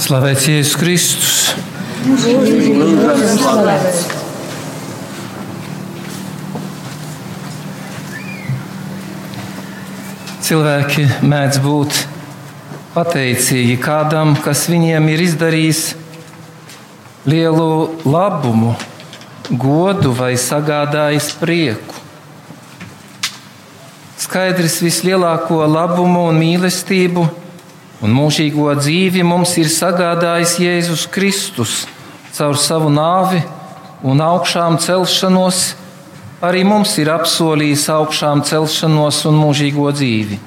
Slavēts Jēzus Kristus! Cilvēki mēdz būt pateicīgi kādam, kas viņiem ir izdarījis lielu labumu, godu vai sagādājis prieku. Skaidrs, vislielāko labumu un mīlestību un mūžīgo dzīvi mums ir sagādājis Jēzus Kristus caur savu nāvi un augšām celšanos. Arī mums ir apsolījis augšām celšanos un mūžīgo dzīvi.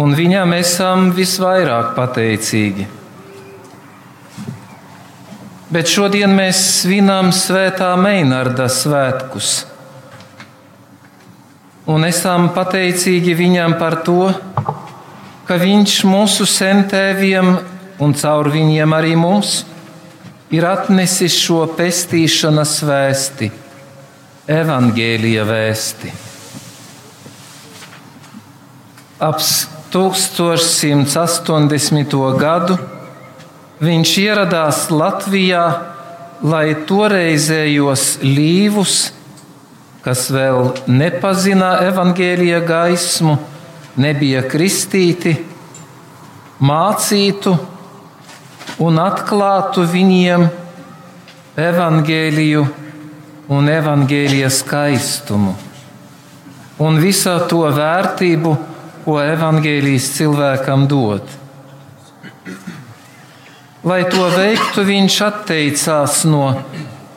Un viņam esam visvairāk pateicīgi. Bet šodien mēs svinam Svētā Meinarda svētkus. Un esam pateicīgi viņam par to, ka Viņš mūsu sentēviem un caur viņiem arī mums ir atnesis šo pestīšanas vēsti, evaņģēlīja vēsti. Ap 1180. gadu viņš ieradās Latvijā, lai toreizējos līvus, kas vēl nepazina evaņģēlīja gaismu, nebija kristīti, mācītu un atklātu viņiem evaņģēliju un evaņģēlijas skaistumu un visā to vērtību, ko evaņģēlijas cilvēkam dod. Lai to veiktu, viņš atteicās no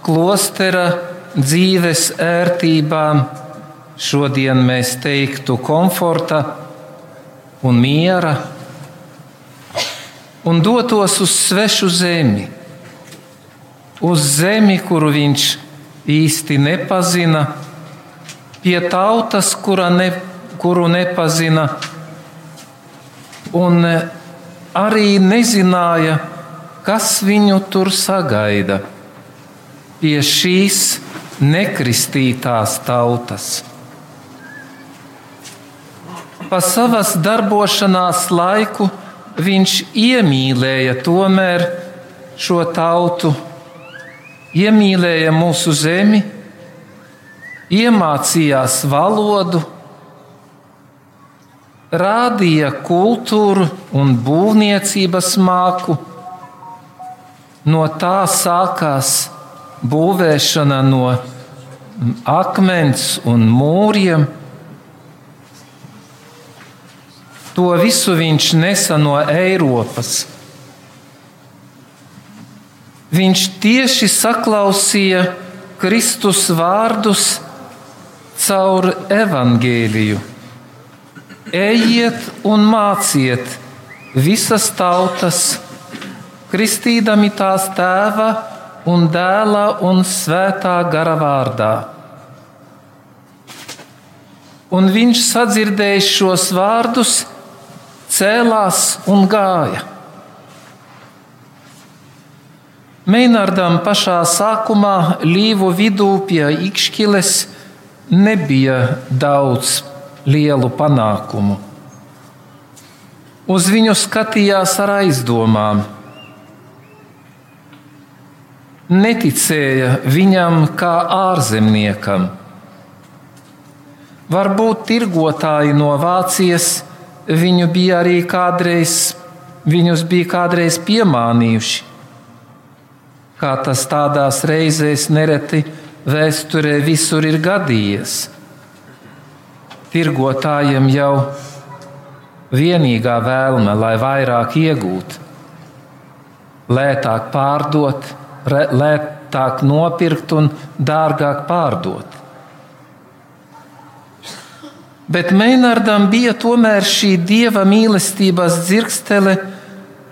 klostera dzīves ērtībām, šodien mēs teiktu komforta un miera un dotos uz svešu zemi, uz zemi, kuru viņš īsti nepazina, pie tautas, ne, kuru nepazina, un arī nezināja, kas viņu tur sagaida pie šīs nekristītās tautas pa savas darbošanās laiku viņš iemīlēja tomēr šo tautu, iemīlēja mūsu zemi, iemācījās valodu, rādīja kultūru un būvniecības māku. No tā sākās būvēšana no akmens un mūriem To visu viņš nesa no Eiropas. Viņš tieši saklausīja Kristus vārdus caur evaņģēliju. Ejiet un māciet visas tautas, kristīdami tās tēva un dēla un svētā gara vārdā. Un viņš sadzirdēja šos vārdus, cēlās un gāja. Meinardam pašā sākumā līvu vidū pie Ikšķiles nebija daudz lielu panākumu. Uz viņu skatījās ar aizdomām. Neticēja viņam kā ārzemniekam. Varbūt tirgotāji no Vācijas viņu bija arī kādreiz, viņus bija kādreiz piemānījuši. Kā tas tādās reizēs nereti vēsturē visur ir gadījies. Tirgotājiem jau vienīgā vēlme, lai vairāk iegūtu, lētāk pārdot, lētāk nopirkt un dārgāk pārdot. Bet Meinardam bija tomēr šī dieva mīlestības dzirkstele,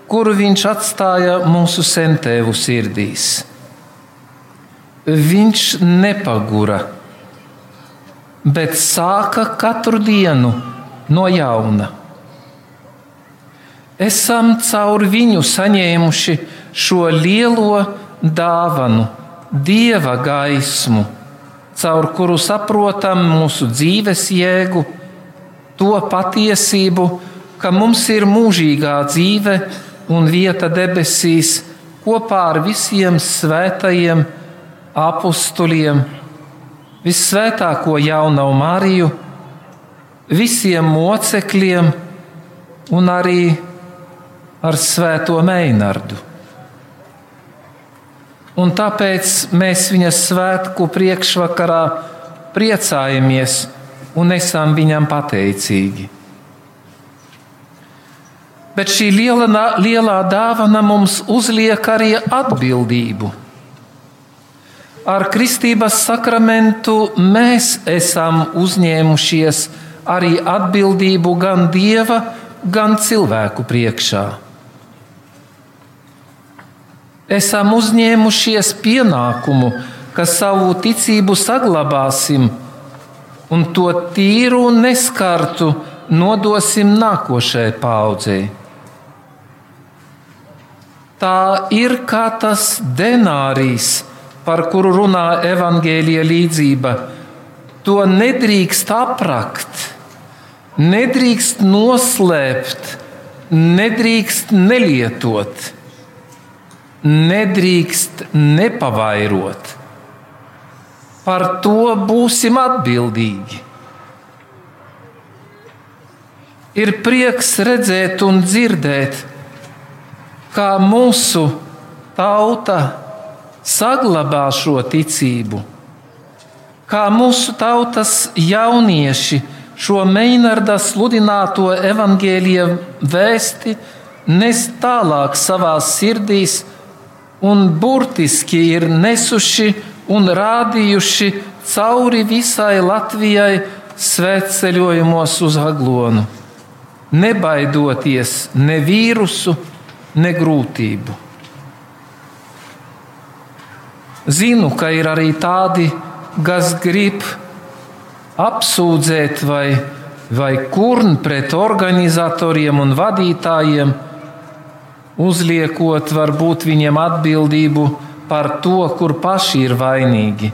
kuru viņš atstāja mūsu sentēvu sirdīs. Viņš nepagura, bet sāka katru dienu no jauna. Esam caur viņu saņēmuši šo lielo dāvanu, dieva gaismu caur kuru saprotam mūsu dzīves jēgu, to patiesību, ka mums ir mūžīgā dzīve un vieta debesīs kopā ar visiem svētajiem apstuļiem, vissvētāko jaunu Mariju, visiem mocekļiem un arī ar Svēto Meinardu. Un tāpēc mēs viņas svētku priekšvakarā priecājamies un esam viņam pateicīgi. Bet šī liela, lielā dāvana mums uzliek arī atbildību. Ar kristības sakramentu mēs esam uzņēmušies arī atbildību gan dieva, gan cilvēku priekšā. Esam uzņēmušies pienākumu, ka savu ticību saglabāsim un to tīru un neskartu nodosim nākošajai paudzei. Tā ir kā tas denārijs, par kuru runā evaņģēlīja līdzība. To nedrīkst aprakt, nedrīkst noslēpt, nedrīkst nelietot, nedrīkst nepavairot. Par to būsim atbildīgi. Ir prieks redzēt un dzirdēt, kā mūsu tauta saglabā šo ticību, kā mūsu tautas jaunieši šo Meinarda sludināto evaņģēlīja vēsti nes tālāk savās sirdīs un burtiski ir nesuši un rādījuši cauri visai Latvijai svētceļojumos uz Aglonu, nebaidoties ne vīrusu, ne grūtību. Zinu, ka ir arī tādi, kas grib apsūdzēt vai, vai kurn pret organizatoriem un vadītājiem, uzliekot varbūt viņiem atbildību par to, kur paši ir vainīgi.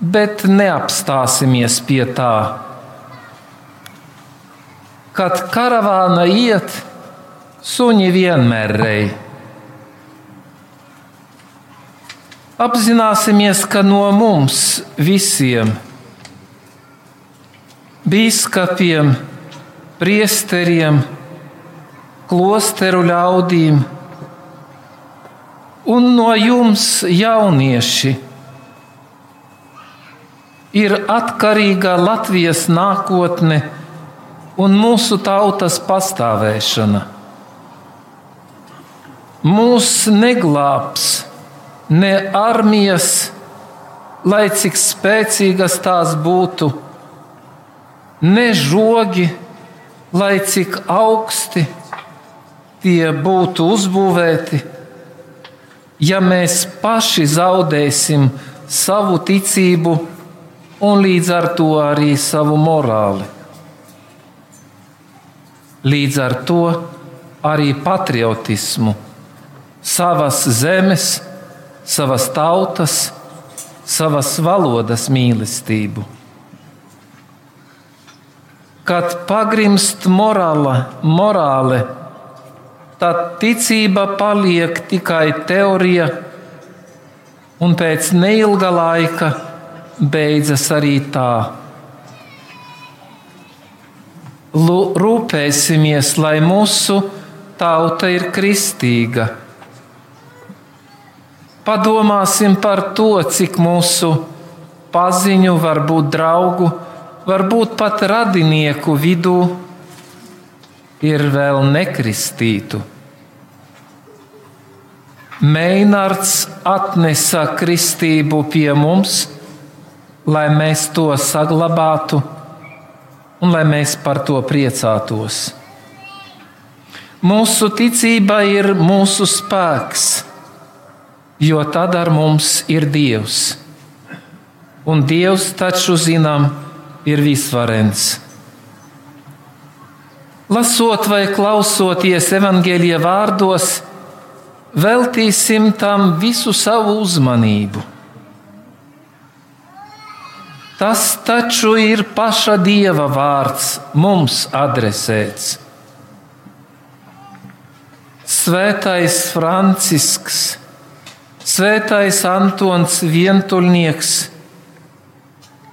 Bet neapstāsimies pie tā. Kad karavāna iet, Suņi vienmēr rei. Apzināsimies, ka no mums visiem, biskupiem, priesteriem, klosteru ļaudīm. Un no jums, jaunieši, ir atkarīga Latvijas nākotne un mūsu tautas pastāvēšana. Mūs neglābs ne armijas, lai cik spēcīgas tās būtu, ne žogi, lai cik augsti tie būtu uzbūvēti. Ja mēs paši zaudēsim savu ticību un līdz ar to arī savu morāli, līdz ar to arī patriotismu savas zemes, savas tautas, savas valodas mīlestību. Kad pagrimst morāla, morāle, tad ticība paliek tikai teorija, un pēc neilga laika beidzas arī tā. Rūpēsimies, lai mūsu tauta ir kristīga Padomāsim par to, cik mūsu paziņu, varbūt draugu, varbūt pat radinieku vidū ir vēl nekristītu. Meinārds atnesa kristību pie mums, lai mēs to saglabātu un lai mēs par to priecātos. Mūsu ticība ir mūsu spēks jo tad ar mums ir Dievs. Un Dievs taču zinām, ir visvarens. Lasot vai klausoties evaņģēlīja vārdos, veltīsim tam visu savu uzmanību. Tas taču ir paša Dieva vārds mums adresēts. Svētais Francisks, Svētais Antons Vientuļnieks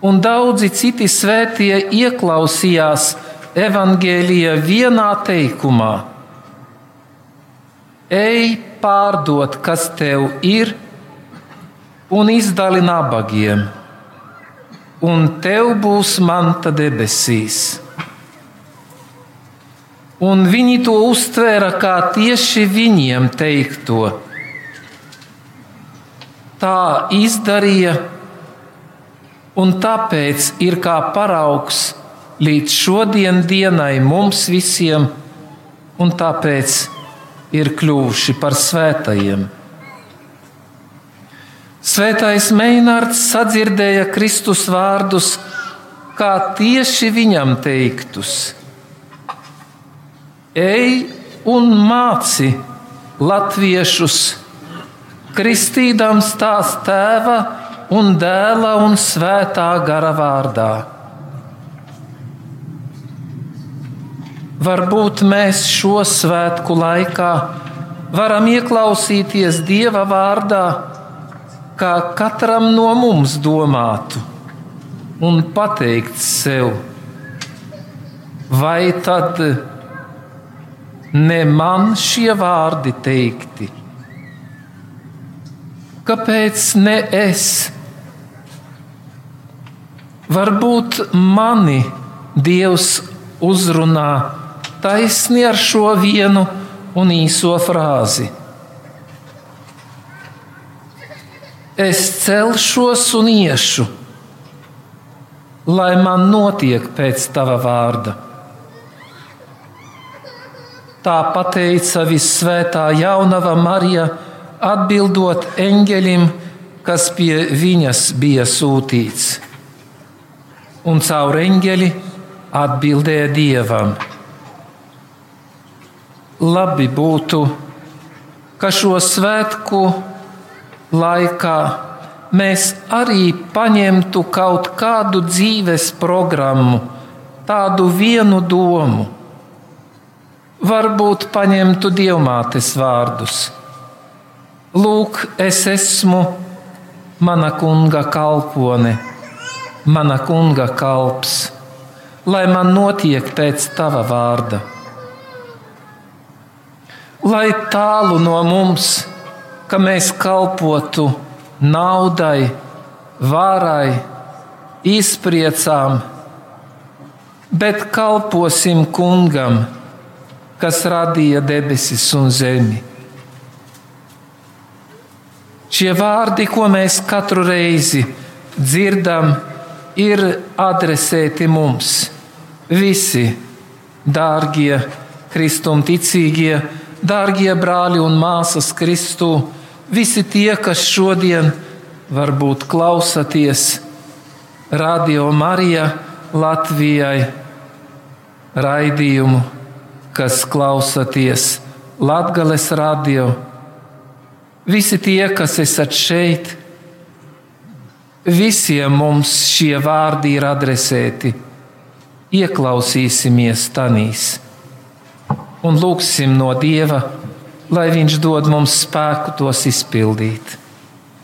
un daudzi citi svētie ieklausījās evaņģēlīja vienā teikumā: Ej, pārdot, kas tev ir, un izdali nabagiem, un tev būs manta debesīs un viņi to uztvēra kā tieši viņiem teikto. Tā izdarīja, un tāpēc ir kā paraugs līdz šodien dienai mums visiem, un tāpēc ir kļuvuši par svētajiem. Svētais Meinārds sadzirdēja Kristus vārdus, kā tieši viņam teiktus Ej un māci latviešus, kristīdams tās tēva un dēla un svētā gara vārdā. Varbūt mēs šo svētku laikā varam ieklausīties Dieva vārdā, kā katram no mums domātu, un pateikt sev, vai tad ne man šie vārdi teikti. Kāpēc ne es? Varbūt mani Dievs uzrunā taisni ar šo vienu un īso frāzi. Es celšos un iešu, lai man notiek pēc tava vārda. Tā pateica visvētā jaunava Marija, atbildot eņģelim, kas pie viņas bija sūtīts. Un caur eņģeli atbildēja Dievam. Labi būtu, ka šo svētku laikā mēs arī paņemtu kaut kādu dzīves programmu, tādu vienu domu varbūt paņemtu dievmātes vārdus. Lūk, es esmu mana kunga kalpone, mana kunga kalps, lai man notiek pēc tava vārda. Lai tālu no mums, ka mēs kalpotu naudai, varai, izpriecām, bet kalposim kungam kas radīja debesis un zemi. Šie vārdi, ko mēs katru reizi dzirdam, ir adresēti mums. Visi, dārgie kristumticīgie, dārgie brāļi un māsas Kristū, visi tie, kas šodien varbūt klausaties Radio Marija Latvijai raidījumu kas klausāties Latvijas radio, visi tie, kas esat šeit, visiem mums šie vārdi ir adresēti. Ieklausīsimies tanīs un lūgsim no Dieva, lai Viņš dod mums spēku tos izpildīt.